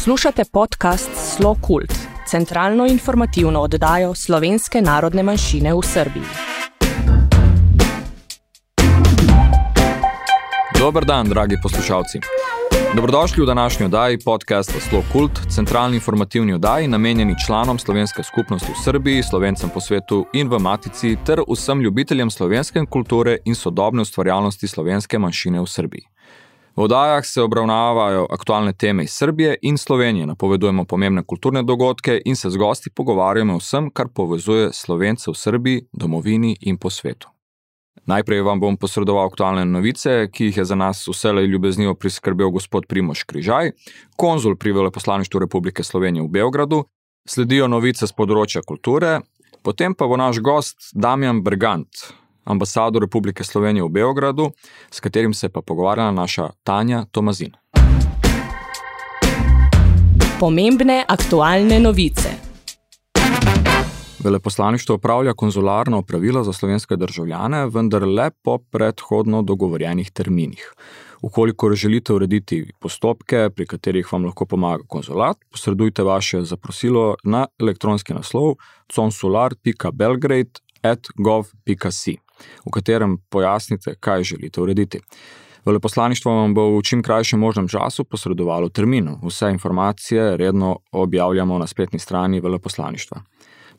Poslušate podcast Slo Kult, centralno informativno oddajo slovenske narodne manjšine v Srbiji. Dober dan, dragi poslušalci. Dobrodošli v današnji oddaji podcasta Slo Kult, centralni informativni oddaji, namenjeni članom slovenske skupnosti v Srbiji, slovencem po svetu in v Matici, ter vsem ljubiteljem slovenske kulture in sodobne ustvarjalnosti slovenske manjšine v Srbiji. V oddajah se obravnavajo aktualne teme iz Srbije in Slovenije, napovedujemo pomembne kulturne dogodke in se z gosti pogovarjamo o vsem, kar povezuje slovence v Srbiji, domovini in po svetu. Najprej vam bom posredoval aktualne novice, ki jih je za nas vselej ljubeznivo priskrbel gospod Primoš Križaj, konzul pri veleposlaništvu Republike Slovenije v Beogradu, sledijo novice z področja kulture, potem pa bo naš gost Damjan Brgant, ambasador Republike Slovenije v Beogradu, s katerim se pa pogovarjala naša Tanja Tomazin. Pomembne aktualne novice. Veleposlaništvo upravlja konzularno opravilo za slovenske državljane, vendar le po predhodno dogovorjenih terminih. Ukolikor želite urediti postopke, pri katerih vam lahko pomaga konzulat, posredujte vaše zaprosilo na elektronski naslov consular.belgrade.gov.si v katerem pojasnite, kaj želite urediti. Veleposlaništvo vam bo v čim krajšem možnem času posredovalo termin. Vse informacije redno objavljamo na spletni strani veleposlaništva.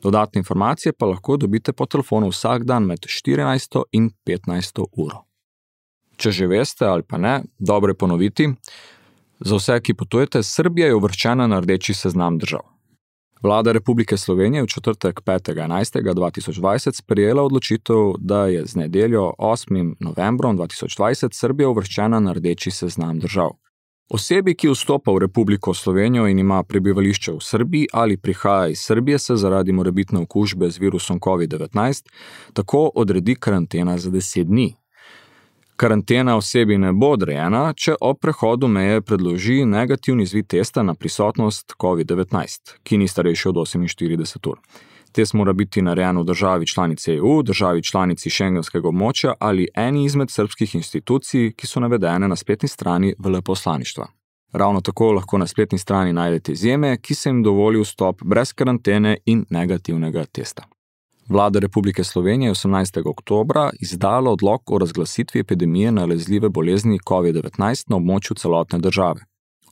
Dodatne informacije pa lahko dobite po telefonu vsak dan med 14 in 15 uro. Če že veste ali pa ne, dobro je ponoviti. Za vse, ki potujete, Srbija je uvrščena na rdeči seznam držav. Vlada Republike Slovenije v četrtek 5.11.2020 sprejela odločitev, da je z nedeljo 8. novembrom 2020 Srbija uvrščena na rdeči seznam držav. Osebi, ki vstopa v Republiko Slovenijo in ima prebivališče v Srbiji ali prihaja iz Srbije, se zaradi morebitne okužbe z virusom COVID-19 tako odredi karantena za 10 dni, Karantena osebi ne bo odrejena, če ob prehodu meje predloži negativni izvid testa na prisotnost COVID-19, ki ni starejši od 48 ur. Test mora biti narejen v državi članici EU, državi članici šengenskega območja ali eni izmed srpskih institucij, ki so navedene na spletni strani veleposlaništva. Ravno tako lahko na spletni strani najdete izjeme, ki se jim dovoli vstop brez karantene in negativnega testa. Vlada Republike Slovenije je 18. oktober izdala odlog o razglasitvi epidemije nalezljive bolezni COVID-19 na območju celotne države.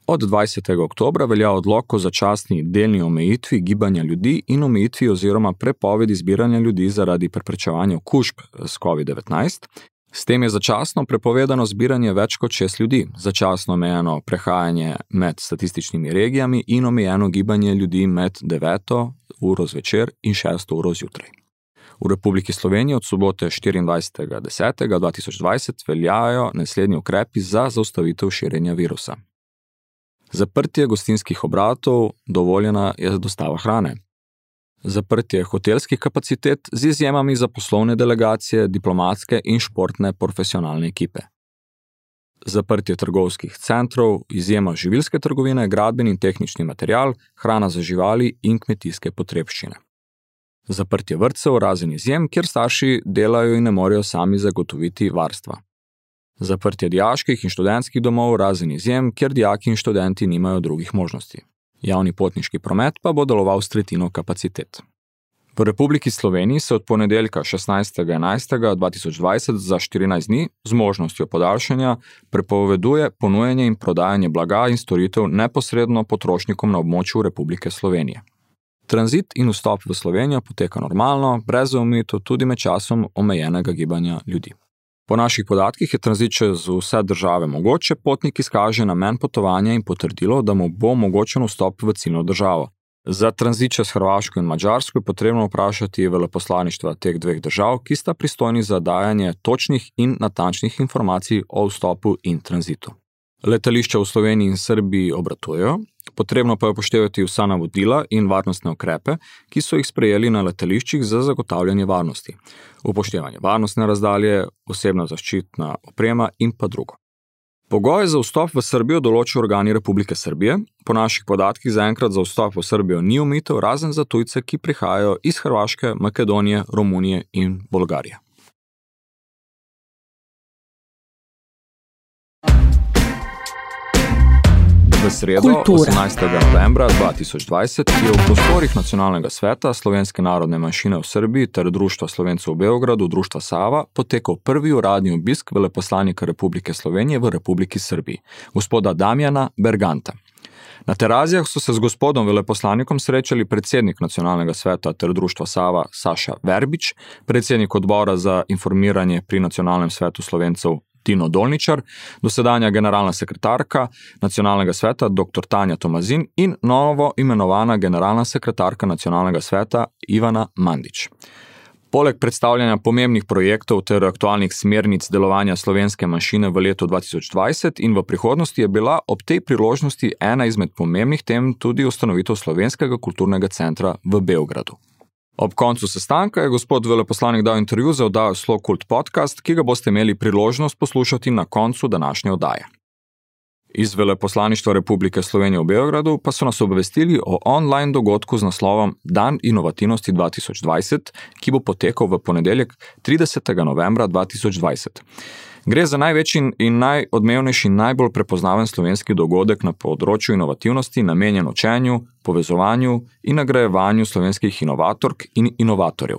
Od 20. oktober velja odlog o začasni delni omejitvi gibanja ljudi in omejitvi oziroma prepovedi zbiranja ljudi zaradi preprečevanja okužb s COVID-19. S tem je začasno prepovedano zbiranje več kot šest ljudi, začasno omejeno prehajanje med statističnimi regijami in omejeno gibanje ljudi med 9. uro zvečer in 6. uro zjutraj. V Republiki Sloveniji od sobote 24.10.2020 veljajo naslednji ukrepi za zaustavitev širjenja virusa. Zaprtje gostinskih obratov, dovoljena je dostava hrane. Zaprtje hotelskih kapacitet z izjemami za poslovne delegacije, diplomatske in športne profesionalne ekipe. Zaprtje trgovskih centrov, izjema živilske trgovine, gradbeni in tehnični material, hrana za živali in kmetijske potrebščine zaprtje vrtcev, razen izjem, kjer starši delajo in ne morejo sami zagotoviti varstva. Zaprtje dijaških in študentskih domov, razen izjem, kjer dijaki in študenti nimajo drugih možnosti. Javni potniški promet pa bo deloval s tretjino kapacitet. V Republiki Sloveniji se od ponedeljka 16.11.2020 za 14 dni z možnostjo podaljšanja prepoveduje ponujanje in prodajanje blaga in storitev neposredno potrošnikom na območju Republike Slovenije. Tranzit in vstop v Slovenijo poteka normalno, brez omejitev, tudi med časom omejenega gibanja ljudi. Po naših podatkih je tranzit čez vse države mogoče, potnik izkaže namen potovanja in potrdilo, da mu bo omogočen vstop v ciljno državo. Za tranzit čez Hrvaško in Mačarsko je potrebno vprašati veleposlaništva teh dveh držav, ki sta pristojni za dajanje točnih in natančnih informacij o vstopu in tranzitu. Letališča v Sloveniji in Srbiji obratujejo, Potrebno pa je upoštevati vsa navodila in varnostne ukrepe, ki so jih sprejeli na letališčih za zagotavljanje varnosti. Upoštevanje varnostne razdalje, osebna zaščitna oprema in pa drugo. Pogoje za vstop v Srbijo določijo organi Republike Srbije. Po naših podatkih zaenkrat za vstop v Srbijo ni omitev, razen za tujce, ki prihajajo iz Hrvaške, Makedonije, Romunije in Bolgarije. V sredo, Kultura. 18. novembra 2020, je v prostorih Nacionalnega sveta Slovenske narodne manjšine v Srbiji ter Društva Slovencev v Beogradu, Društva Sava, potekal prvi uradni obisk veleposlanika Republike Slovenije v Republiki Srbiji, gospoda Damjana Berganta. Na terazijah so se z gospodom veleposlanikom srečali predsednik Nacionalnega sveta ter Društva Sava Saša Verbič, predsednik odbora za informiranje pri Nacionalnem svetu Slovencev Tino Dolničar, dosedanja generalna sekretarka Nacionalnega sveta dr. Tanja Tomazin in novo imenovana generalna sekretarka Nacionalnega sveta Ivana Mandič. Poleg predstavljanja pomembnih projektov ter aktualnih smernic delovanja slovenske manjšine v letu 2020 in v prihodnosti je bila ob tej priložnosti ena izmed pomembnih tem tudi ustanovitev Slovenskega kulturnega centra v Beogradu. Ob koncu sestanka je gospod veleposlanik dal intervju za oddajo Slow Cult podcast, ki ga boste imeli priložnost poslušati na koncu današnje oddaje. Iz veleposlaništva Republike Slovenije v Beogradu pa so nas obvestili o online dogodku z naslovom Dan inovativnosti 2020, ki bo potekal v ponedeljek 30. novembra 2020. Gre za največji in najodmevnejši, najbolj prepoznaven slovenski dogodek na področju inovativnosti, namenjen učenju, povezovanju in nagrajevanju slovenskih inovatork in inovatorjev.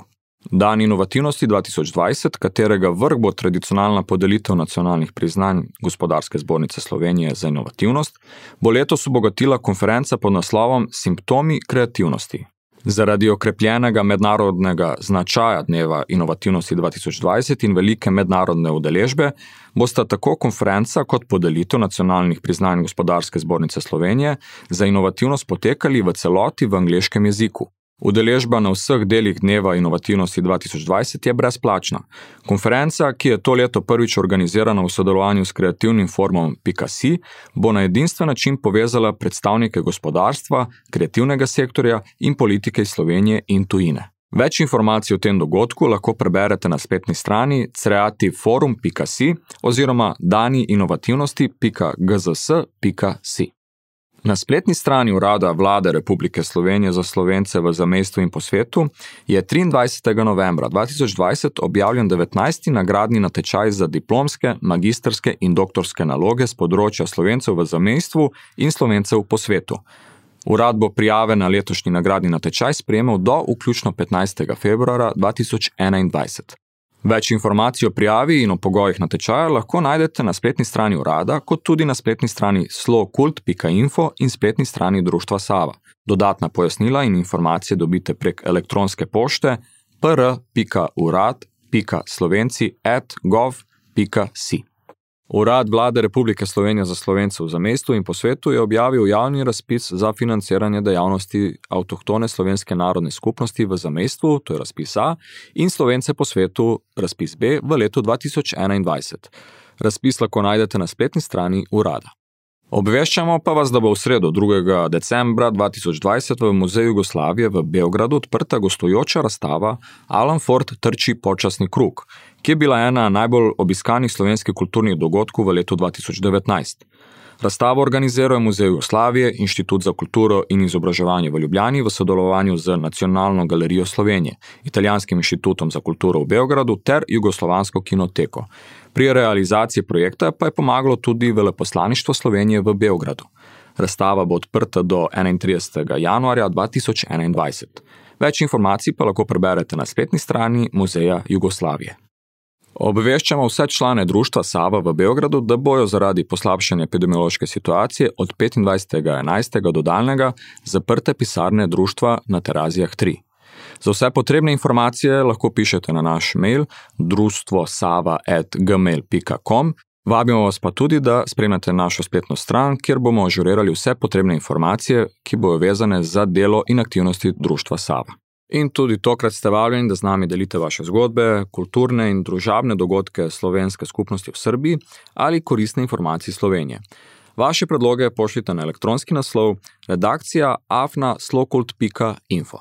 Dan inovativnosti 2020, katerega vrh bo tradicionalna podelitev nacionalnih priznanj Gospodarske zbornice Slovenije za inovativnost, bo letos obogatila konferenca pod naslovom Simptomi kreativnosti, Zaradi okrepljenega mednarodnega značaja dneva inovativnosti 2020 in velike mednarodne udeležbe bosta tako konferenca kot podelitev nacionalnih priznanj Gospodarske zbornice Slovenije za inovativnost potekali v celoti v angleškem jeziku. Udeležba na vseh delih Dneva inovativnosti 2020 je brezplačna. Konferenca, ki je to leto prvič organizirana v sodelovanju s kreativnim formom PKC, bo na edinstven način povezala predstavnike gospodarstva, kreativnega sektorja in politike Slovenije in tujine. Več informacij o tem dogodku lahko preberete na spletni strani creativeforum.si oziroma daniinovativnosti.gzs.si. Na spletni strani Urada Vlade Republike Slovenije za slovence v zamestju in po svetu je 23. novembra 2020 objavljen 19. nagradni natečaj za diplomske, magistrske in doktorske naloge z področja slovencev v zamestju in slovencev po svetu. Urad bo prijave na letošnji nagradni natečaj sprejemal do vključno 15. februara 2021. Več informacij o prijavi in o pogojih natečaja lahko najdete na spletni strani urada, kot tudi na spletni strani slowkult.info in spletni strani Društva Sava. Dodatna pojasnila in informacije dobite prek elektronske pošte pr.urad.slovenci.gov.si. Urad Vlade Republike Slovenije za slovence v zamestu in po svetu je objavil javni razpis za financiranje dejavnosti avtohtone slovenske narodne skupnosti v zamestu, to je razpis A, in slovence po svetu, razpis B, v letu 2021. Razpis lahko najdete na spletni strani urada. Obveščamo pa vas, da bo v sredo 2. decembra 2020 v Muzeju Jugoslavije v Beogradu odprta gostujoča razstava Alan Ford trči počasni krug, ki je bila ena najbolj obiskanih slovenskih kulturnih dogodkov v letu 2019. Razstavo organizirajo Muzej Jugoslavije, Inštitut za kulturo in izobraževanje v Ljubljani v sodelovanju z Nacionalno galerijo Slovenije, Italijanskim inštitutom za kulturo v Beogradu ter Jugoslovansko kinoteko. Pri realizaciji projekta pa je pomagalo tudi veleposlaništvo Slovenije v Beogradu. Razstava bo odprta do 31. januarja 2021. Več informacij pa lahko preberete na spletni strani Muzeja Jugoslavije. Obveščamo vse člane društva Sava v Beogradu, da bojo zaradi poslabšanja epidemiološke situacije od 25.11. do daljnega zaprte pisarne društva na Terazijah 3. Za vse potrebne informacije lahko pišete na naš mail društvosava.gmail.com. Vabimo vas pa tudi, da spremljate našo spletno stran, kjer bomo ažurirali vse potrebne informacije, ki bojo vezane za delo in aktivnosti društva Sava. In tudi tokrat ste vabljeni, da z nami delite vaše zgodbe, kulturne in družabne dogodke slovenske skupnosti v Srbiji ali koristne informacije Slovenije. Vaše predloge pošljite na elektronski naslov redakcija afna.slokult.info.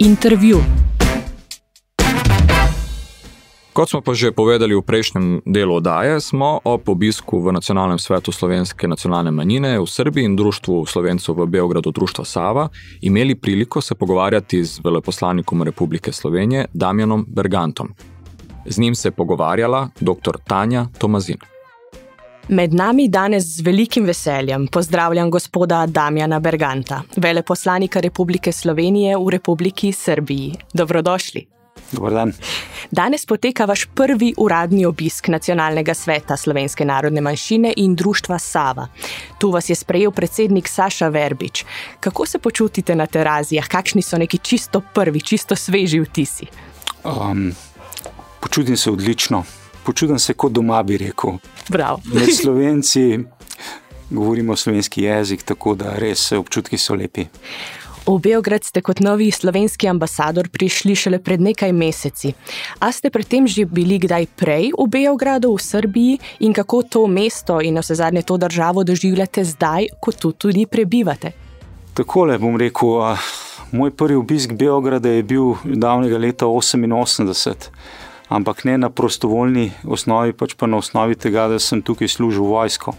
Intervju. Kot smo pa že povedali v prejšnjem delu oddaje, smo ob obisku v Nacionalnem svetu slovenske nacionalne manjine v Srbiji in Društvu slovencev v Beogradu Društva Sava imeli priliko se pogovarjati z veleposlanikom Republike Slovenije Damjanom Bergantom. Z njim se je pogovarjala dr. Tanja Tomazin. Med nami danes z velikim veseljem pozdravljam gospoda Damjana Berganta, veleposlanika Republike Slovenije v Republiki Srbiji. Dobrodošli. Dobar dan. Danes poteka vaš prvi uradni obisk Nacionalnega sveta Slovenske narodne manjšine in društva Sava. Tu vas je sprejel predsednik Saša Verbič. Kako se počutite na terazijah? Kakšni so neki čisto prvi, čisto sveži vtisi? Um, počutim se odlično počutim se kot doma, bi rekel. Med slovenci govorimo slovenski jezik, tako da res občutki so lepi. V Beograd ste kot novi slovenski ambasador prišli šele pred nekaj meseci. A ste predtem že bili kdaj prej v Beogradu, v Srbiji in kako to mesto in vse zadnje to državo doživljate zdaj, ko tu tudi prebivate? Takole bom rekel, moj prvi obisk Beograda je bil davnega leta 1988 ampak ne na prostovoljni osnovi, pač pa na osnovi tega, da sem tukaj služil vojsko.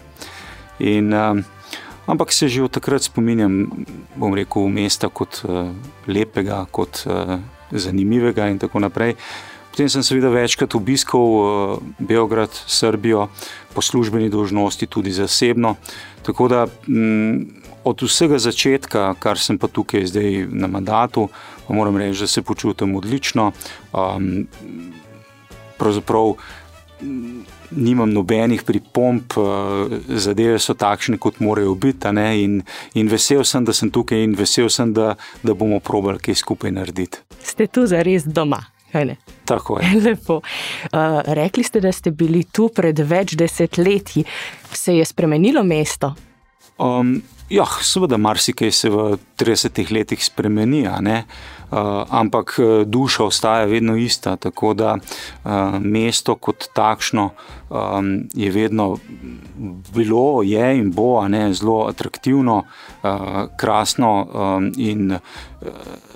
In, um, ampak se že od takrat spominjam, bom rekel, mesta kot uh, lepega, kot uh, zanimivega in tako naprej. Potem sem seveda večkrat obiskal uh, Beograd, Srbijo, po službeni dožnosti, tudi zasebno. Tako da um, od vsega začetka, kar sem pa tukaj zdaj na mandatu, moram reči, da se počutim odlično. Um, pravzaprav nimam nobenih pripomp, eh, zadeve so takšne, kot morajo biti. In, in vesel sem, da sem tukaj in vesel sem, da, da bomo probali kaj skupaj narediti. Ste tu za res doma? Tako je. Lepo. Uh, rekli ste, da ste bili tu pred več desetletji. Se je spremenilo mesto? Um, ja, seveda, marsikaj se v 30 letih spremeni. Uh, ampak duša ostaja vedno ista. Tako da uh, mesto kot takšno um, je vedno bilo, je in bo ne, zelo atraktivno, uh, krasno. Um, in, uh,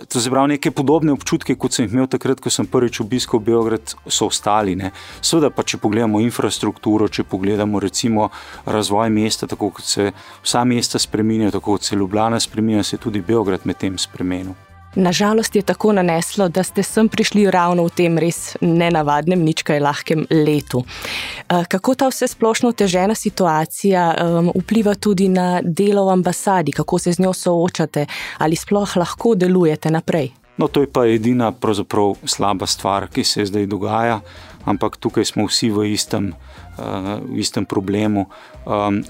to je pravi neke podobne občutke, kot sem jih imel takrat, ko sem prvič obiskal Beograd, so ostali. Ne. Seveda pa, če pogledamo infrastrukturo, če pogledamo recimo razvoj mesta, tako kot se vsa mesta spremenjajo, tako kot se Ljubljana spremenja, se tudi Beograd med tem spremenil. Nažalost je tako naneslo, da ste sem prišli ravno v tem res nenavadnem, ničkaj lahkem letu. Eh, kako ta vse splošno težena situacija vpliva tudi na delo v ambasadi, kako se z njo soočate, ali sploh lahko delujete naprej? No, to je pa edina slaba stvar, ki se zdaj dogaja, ampak tukaj smo vsi v istem, uh, v istem problemu.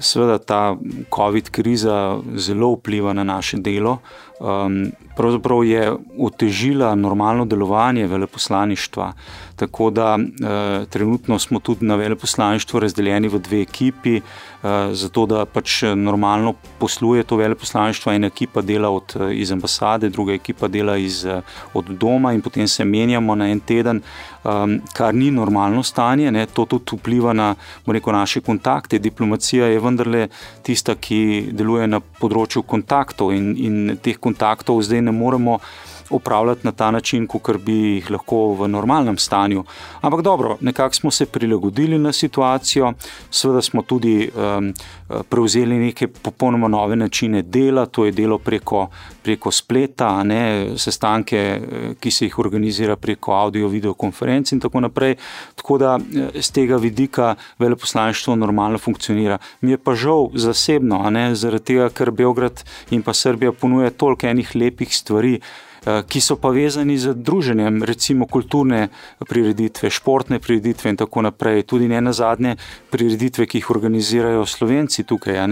Sveda ta COVID kriza zelo vpliva na naše delo um, pravzaprav je otežila normalno delovanje veleposlaništva. Tako da uh, trenutno smo tudi na veleposlaništvu razdeljeni v dve ekipi, uh, zato da pač normalno posluje to veleposlaništvo. Ena ekipa dela od, iz ambasade, druga ekipa dela iz, od doma, in potem se menjamo na en teden, um, kar ni normalno stanje. Ne. To tudi vpliva na rekel, naše kontakte. Diplomacija je vendarle tista, ki deluje na področju kontaktov in, in teh kontaktov kontaktov zdaj ne moremo upravljati na ta način, kot bi jih lahko v normalnem stanju. Ampak dobro, nekako smo se prilagodili na situacijo, seveda smo tudi um, prevzeli neke popolnoma nove načine dela, to je delo preko, preko spleta, ne, sestanke, ki se jih organizira preko audio-video konferenc in tako naprej. Tako da z tega vidika veleposlaništvo normalno funkcionira. Mi je pa žal zasebno, ne, zaradi tega, ker Beograd in pa Srbija ponuja toliko enih lepih stvari. Eh, ki so pa vezani z druženjem, recimo kulturne prireditve, športne prireditve in tako naprej, tudi ne na zadnje prireditve, ki jih organizirajo slovenci tukaj.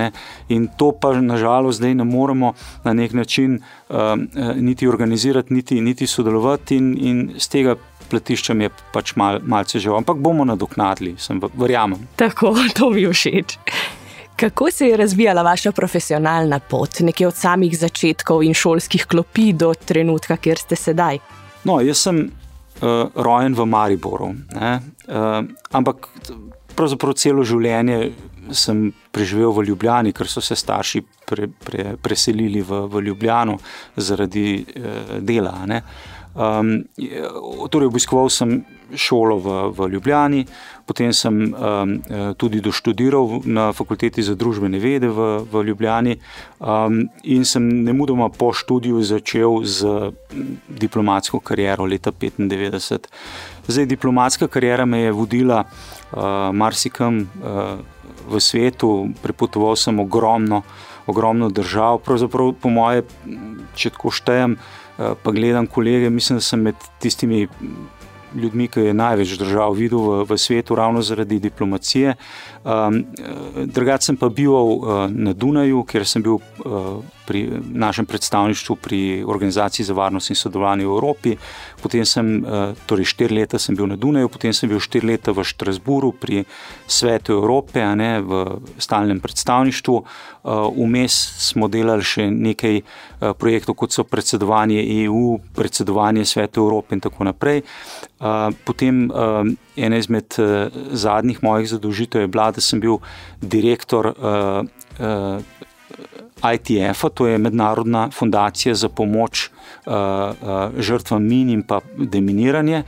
In to pa nažalost zdaj ne moremo na nek način uh, niti organizirati, niti, niti sodelovati, in, in z tega. Pletiščem je pač mal, malce že, ampak bomo nadoknadili, verjamem. Tako, to mi všeč. Kako se je razvijala vaša profesionalna pot, nekje od samih začetkov in šolskih klopi do trenutka, kjer ste sedaj? No, jaz sem uh, rojen v Mariboru, uh, ampak pravzaprav celo življenje sem preživel v Ljubljani, ker so se starši pre, pre, preselili v, v Ljubljano zaradi uh, dela. Uh, Um, torej, obiskoval sem šolo v, v Ljubljani, potem sem um, tudi doštudiral na fakulteti za družbene vede v, v Ljubljani um, in sem ne mudoma po študiju začel z diplomatsko kariero leta 1995. Zdaj, diplomatska karijera me je vodila uh, marsikam. Uh, v svetu, prepotoval sem ogromno, ogromno držav. Pravzaprav, po moje, če tako štejem, pa gledam kolege, mislim, da sem med tistimi ljudmi, ki je največ držav videl v, v svetu, ravno zaradi diplomacije. Um, Drugače sem pa bil uh, na Dunaju, kjer sem bil uh, pri našem predstavništvu pri Organizaciji za varnost in sodelovanje v Evropi. Potem sem, uh, torej štiri leta sem bil na Dunaju, potem sem bil štiri leta v Štrasburu pri Svetu Evrope, ne, v stalnem predstavništvu. Uh, vmes smo delali še nekaj uh, projektov, kot so predsedovanje EU, predsedovanje Svetu Evrope in tako naprej. Potem ena izmed zadnjih mojih zadolžitev je bila, da sem bil direktor ITF-a, to je Mednarodna fundacija za pomoč uh, uh, žrtvam min in pa deminiranje.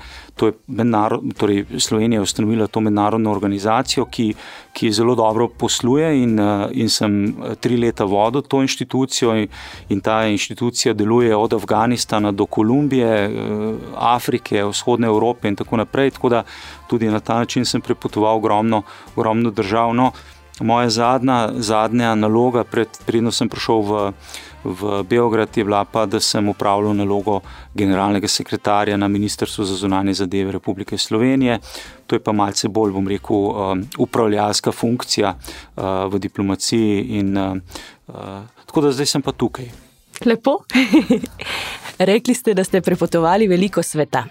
Torej, Slovenija je ustanovila to mednarodno organizacijo, ki, ki zelo dobro posluje, in, uh, in sem tri leta vodil to inštitucijo. In, in ta inštitucija deluje od Afganistana do Kolumbije, uh, Afrike, vzhodne Evrope in tako naprej. Tako da tudi na ta način sem prepotoval ogromno, ogromno držav. No, Moja zadnja, zadnja naloga, predtem sem prišel v, v Beograd, je bila pa, da sem upravljal nalogo generalnega sekretarja na Ministrstvu za zunanje zadeve Republike Slovenije. To je pa malce bolj, bom rekel, um, upravljalska funkcija uh, v diplomaciji. In, uh, uh, tako da zdaj sem pa tukaj. Lepo. Rekli ste, da ste prepotovali veliko sveta.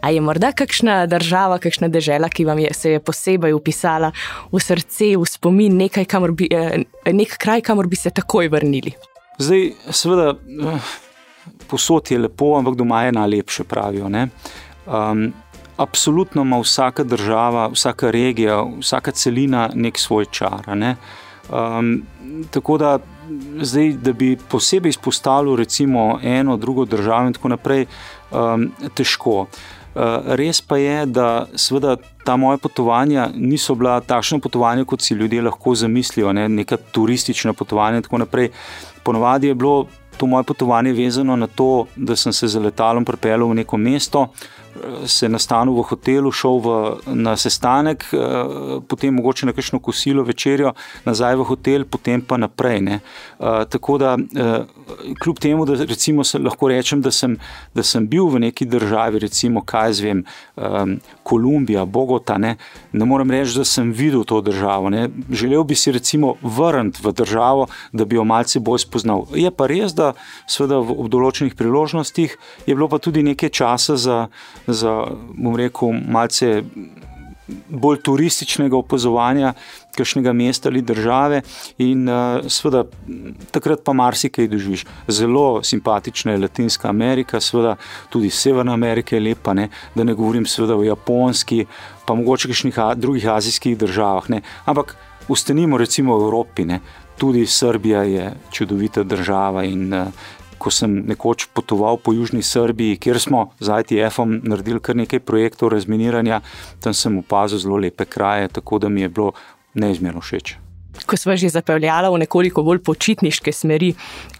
A je morda kakšna država, kakšna država, ki vam je se je posebej upisala v srce, v spomin, nekaj, bi, eh, nek kraj, kamor bi se takoj vrnili? Zdaj, seveda, eh, posod je lepo, ampak doma je najlepše, pravijo. Um, absolutno ima vsaka država, vsaka regija, vsaka celina nek svoj čar. Ne? Um, tako da, zdaj, da bi posebej izpostavil recimo eno, drugo državo in tako naprej um, težko. Uh, res pa je, da seveda, ta moja potovanja niso bila takšna potovanja, kot si ljudje lahko zamislijo, ne? neka turistična potovanja in tako naprej. Ponovadi je bilo to moje potovanje vezano na to, da sem se z letalom pripeljal v neko mesto, se nastanil v hotelu, šel v, na sestanek, eh, potem mogoče na kakšno kosilo, večerjo, nazaj v hotel, potem pa naprej. Ne. Eh, tako da, eh, kljub temu, da lahko rečem, da sem, da sem bil v neki državi, recimo, kaj zvem, Kolumbija, Bogota, ne, ne morem reči, da sem videl to državo. Ne. Želel bi si recimo vrniti v državo, da bi jo malce bolj spoznal. Je pa res, da seveda v določenih priložnostih je bilo pa tudi nekaj časa za za, bom rekel, malce bolj turističnega opazovanja kakšnega mesta ali države, in uh, seveda takrat pa marsikaj doživiš. Zelo simpatična je Latinska Amerika, seveda tudi Severna Amerika je lepa, ne? da ne govorim seveda o Japonski, pa mogoče kakšnih drugih azijskih državah. Ne? Ampak ustanimo recimo v Evropi. Ne? Tudi Srbija je čudovita država in uh, ko sem nekoč potoval po Južni Srbiji, kjer smo z ITF-om naredili kar nekaj projektov razminiranja, tam sem opazil zelo lepe kraje, tako da mi je bilo neizmerno všeč. Ko smo že zapeljali v nekoliko bolj počitniške smeri,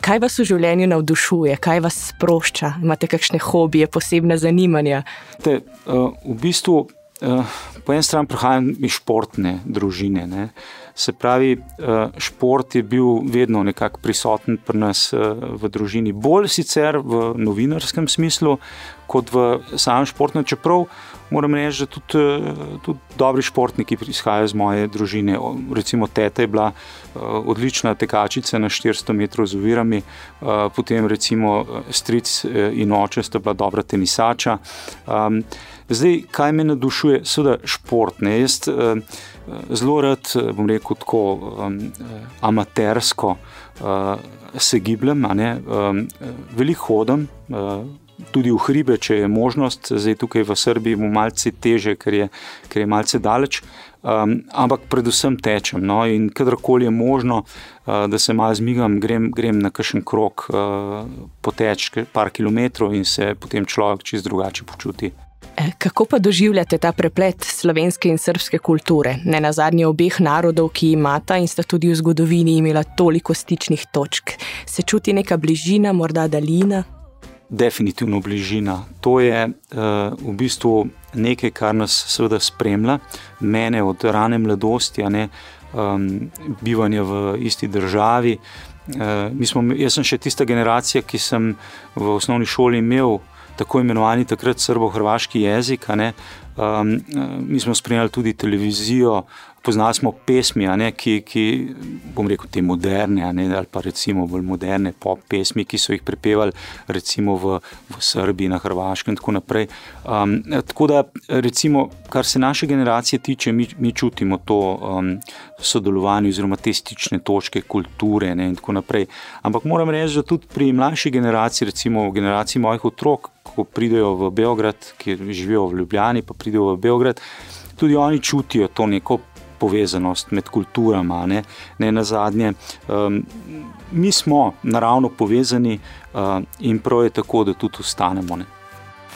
kaj vas v življenju navdušuje, kaj vas sprošča, imate kakšne hobije, posebne zanimanja? Te, uh, v bistvu, uh, po eni strani prihajam iz športne družine. Ne? Se pravi, eh, šport je bil vedno nekako prisoten pri nas eh, v družini, bolj sicer v novinarskem smislu, kot v samem športu. Čeprav moram reči, da tudi, eh, tudi dobri športniki prihajajo iz moje družine. Recimo, teta je bila odlična tekačica na 400 metrov z ovirami, potem recimo stric in oče sta bila dobra tenisača. Zdaj, kaj me nadušuje, seveda šport. Ne? Jaz zelo rad, eh, bom rekel, tako um, amatersko uh, se gibljem, um, veliko hodim. Uh, Tudi v hribe, če je možnost, zdaj tukaj v Srbiji je malce teže, ker je, ker je malce daleč, um, ampak predvsem tečem. No, in kadarkoli je možno, uh, da se malo zmigam, grem, grem na kakšen krok, uh, poteč par kilometrov in se potem človek čist drugače počuti. E, kako pa doživljate ta preplet slovenske in srpske kulture, ne na zadnje obeh narodov, ki imata in sta tudi v zgodovini imela toliko stičnih točk? Se čuti neka bližina, morda daljina? Definitivno bližina. To je uh, v bistvu nekaj, kar nas seveda spremlja, mene od rane mladosti. Ne, um, bivanja v isti državi. Uh, smo, jaz sem še tista generacija, ki sem v osnovni šoli imel tako imenovani takrat srbo-hrvaški jezik. Um, mi smo spremljali tudi televizijo, poznali smo pesmi, ne, ki, ki, bom rekel, te moderne, ne, ali pa recimo bolj moderne pop pesmi, ki so jih prepevali recimo v, v Srbiji, na Hrvaškem in tako naprej. Um, tako da, recimo, kar se naše generacije tiče, mi, mi čutimo to um, sodelovanje oziroma te stične točke kulture ne, in tako naprej. Ampak moram reči, da tudi pri mlajši generaciji, recimo generaciji mojih otrok, ko pridejo v Beograd, ki živijo v Ljubljani, pa pridejo v Beograd. Tudi oni čutijo to neko povezanost med kulturama. Ne, ne na zadnje, um, mi smo naravno povezani uh, in prav je tako, da tudi ostanemo. Ne.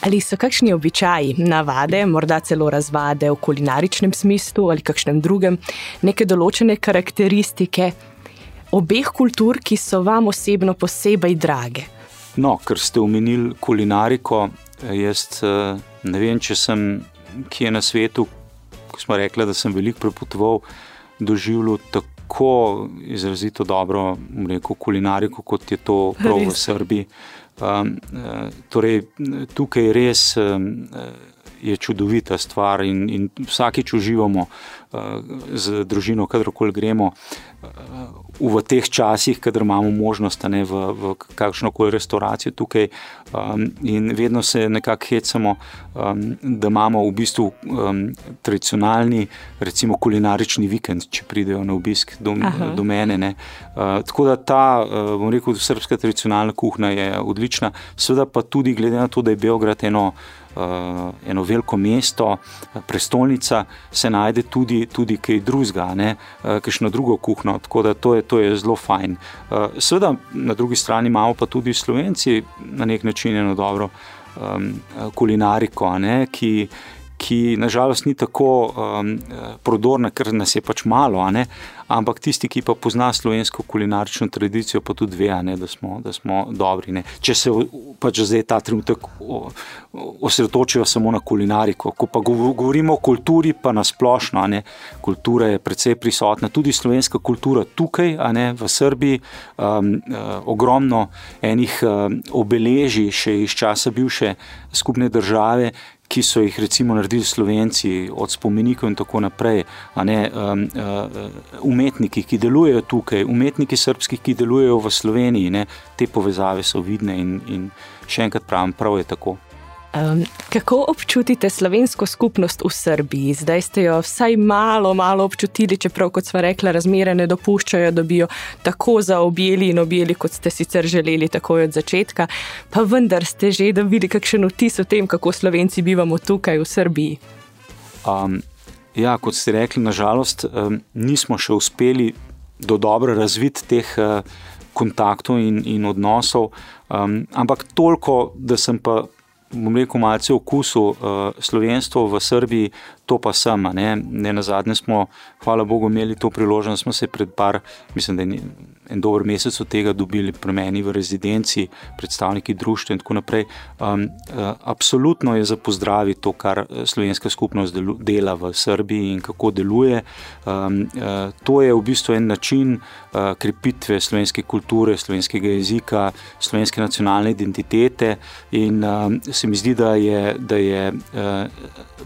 Ali so kakšni običaji, navade, morda celo razvade v kulinaričnem smislu ali kakšnem drugem, neke določene karakteristike obeh kultur, ki so vam osebno posebej drage? No, ker ste omenili kulinariko, jaz uh, ne vem, če sem kje na svetu, smo rekli, da sem veliko prepotoval, doživljal tako izrazito dobro rekel, kulinariko, kot je to prav v Srbiji. Um, torej, tukaj res um, je čudovita stvar in, in vsakeč uživamo uh, z družino, kadarkoli gremo. Uh, v teh časih, kader imamo možnost, ne v, v kakšno koli restauracijo tukaj, um, in vedno se nekako hecamo, um, da imamo v bistvu um, tradicionalni, recimo kulinarični vikend, če pridejo na obisk do, do mene. Uh, tako da ta, uh, bom rekel, srpska tradicionalna kuhna je odlična, seveda pa tudi glede na to, da je Beograd eno. Uh, eno veliko mesto, prestolnica, se najde tudi, tudi kaj drugega, uh, kakšno drugo kuhno. Tako da to je, to je zelo fajn. Uh, seveda, na drugi strani imamo pa tudi Slovenci na nek način eno dobro um, kulinariko, ne, ki, ki nažalost ni tako um, prodorna, ker nas je pač malo. Ampak tisti, ki pa pozna slovensko kulinarično tradicijo, pa tudi ve, ne, da, smo, da smo dobri. Ne. Če se pač zdaj ta trenutek osredotočijo samo na kulinariko, ko pa govorimo o kulturi, pa nasplošno, ne, kultura je precej prisotna, tudi slovenska kultura tukaj, ne, v Srbiji, um, uh, ogromno enih um, obeležij še iz časa bivše skupne države, ki so jih recimo naredili Slovenci, od spomenikov in tako naprej. Ne, um, uh, umetniki, ki delujejo tukaj, umetniki srpski, ki delujejo v Sloveniji, ne, te povezave so vidne in, in še enkrat pravim, prav je tako. Um, kako občutite slovensko skupnost v Srbiji? Zdaj ste jo vsaj malo, malo občutili, čeprav, kot smo rekli, razmere ne dopuščajo, da bi jo tako zaobjeli in objeli, kot ste sicer želeli, tako od začetka. Pa vendar ste že dobili kakšen vtis o tem, kako slovenci bivamo tukaj v Srbiji? Um, ja, kot ste rekli, nažalost, nismo še uspeli do dobro razviti teh. Uh, Kontaktov in, in odnosov, um, ampak toliko, da sem pa bom rekel, malce okusu uh, slovenstvo v Srbiji, to pa sem. Ne, ne na zadnje smo, hvala Bogu, imeli to priložnost, smo se pred par, mislim, da je en dober mesec od tega dobili pri meni v rezidenci, predstavniki društva in tako naprej. Um, uh, absolutno je za pozdraviti to, kar uh, slovenska skupnost delu, dela v Srbiji in kako deluje. Um, uh, to je v bistvu en način uh, krepitve slovenske kulture, slovenskega jezika, slovenske nacionalne identitete in um, se mi zdi, da, je, da, je, uh,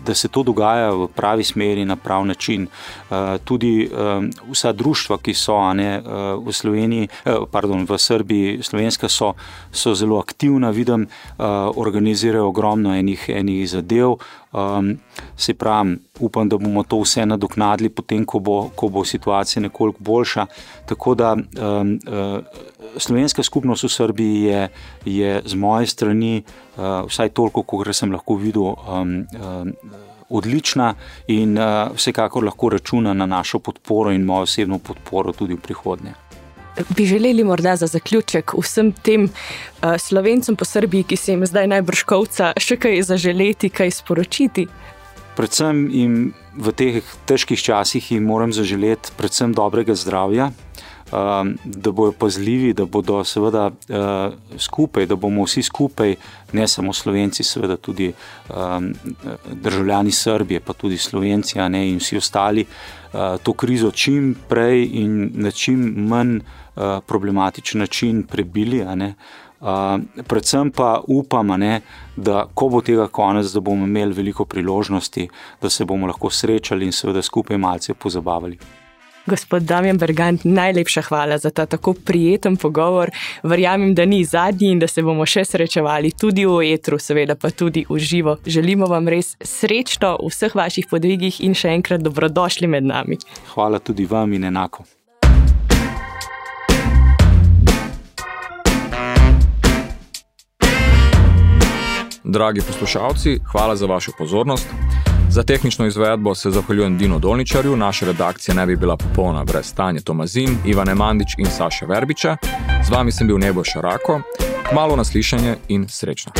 da se to dogaja v pravi smeri, na prav način. Uh, tudi um, vsa društva, ki so ne, uh, v Sloveniji, uh, pardon, v Srbiji, slovenska, so, so zelo aktivna, vidim, uh, organizirajo ogromno enih, enih zadev. Um, se pravi, upam, da bomo to vse nadoknadili, potem, ko bo, ko bo situacija nekoliko boljša. Tako da um, uh, slovenska skupnost v Srbiji je, je z moje strani, uh, vsaj toliko, kot sem lahko videl. Um, um, odlična in uh, vsekakor lahko računa na našo podporo in mojo osebno podporo tudi v prihodnje. Bi želeli morda za zaključek vsem tem uh, slovencem po Srbiji, ki se jim zdaj najbrž kovca, še kaj zaželeti, kaj sporočiti? Predvsem jim v teh težkih časih jim moram zaželeti predvsem dobrega zdravja, da bodo pazljivi, da bodo seveda skupaj, da bomo vsi skupaj, ne samo Slovenci, seveda tudi državljani Srbije, pa tudi Slovenci ne, in vsi ostali, to krizo čim prej in na čim manj problematičen način prebili. Uh, predvsem pa upam, ne, da ko bo tega konec, da bomo imeli veliko priložnosti, da se bomo lahko srečali in seveda skupaj malce pozabavali. Gospod Damien Bergant, najlepša hvala za ta tako prijeten pogovor. Verjamem, da ni zadnji in da se bomo še srečevali tudi v etru, seveda pa tudi v živo. Želimo vam res srečno v vseh vaših podvigih in še enkrat dobrodošli med nami. Hvala tudi vam in enako. Dragi poslušalci, hvala za vašo pozornost. Za tehnično izvedbo se zahvaljujem Dino Dolničarju, naša redakcija ne bi bila popolna brez Tanja Tomazin, Ivane Mandič in Saša Verbiča. Z vami sem bil Nebo Šarako, malo naslišanje in srečno.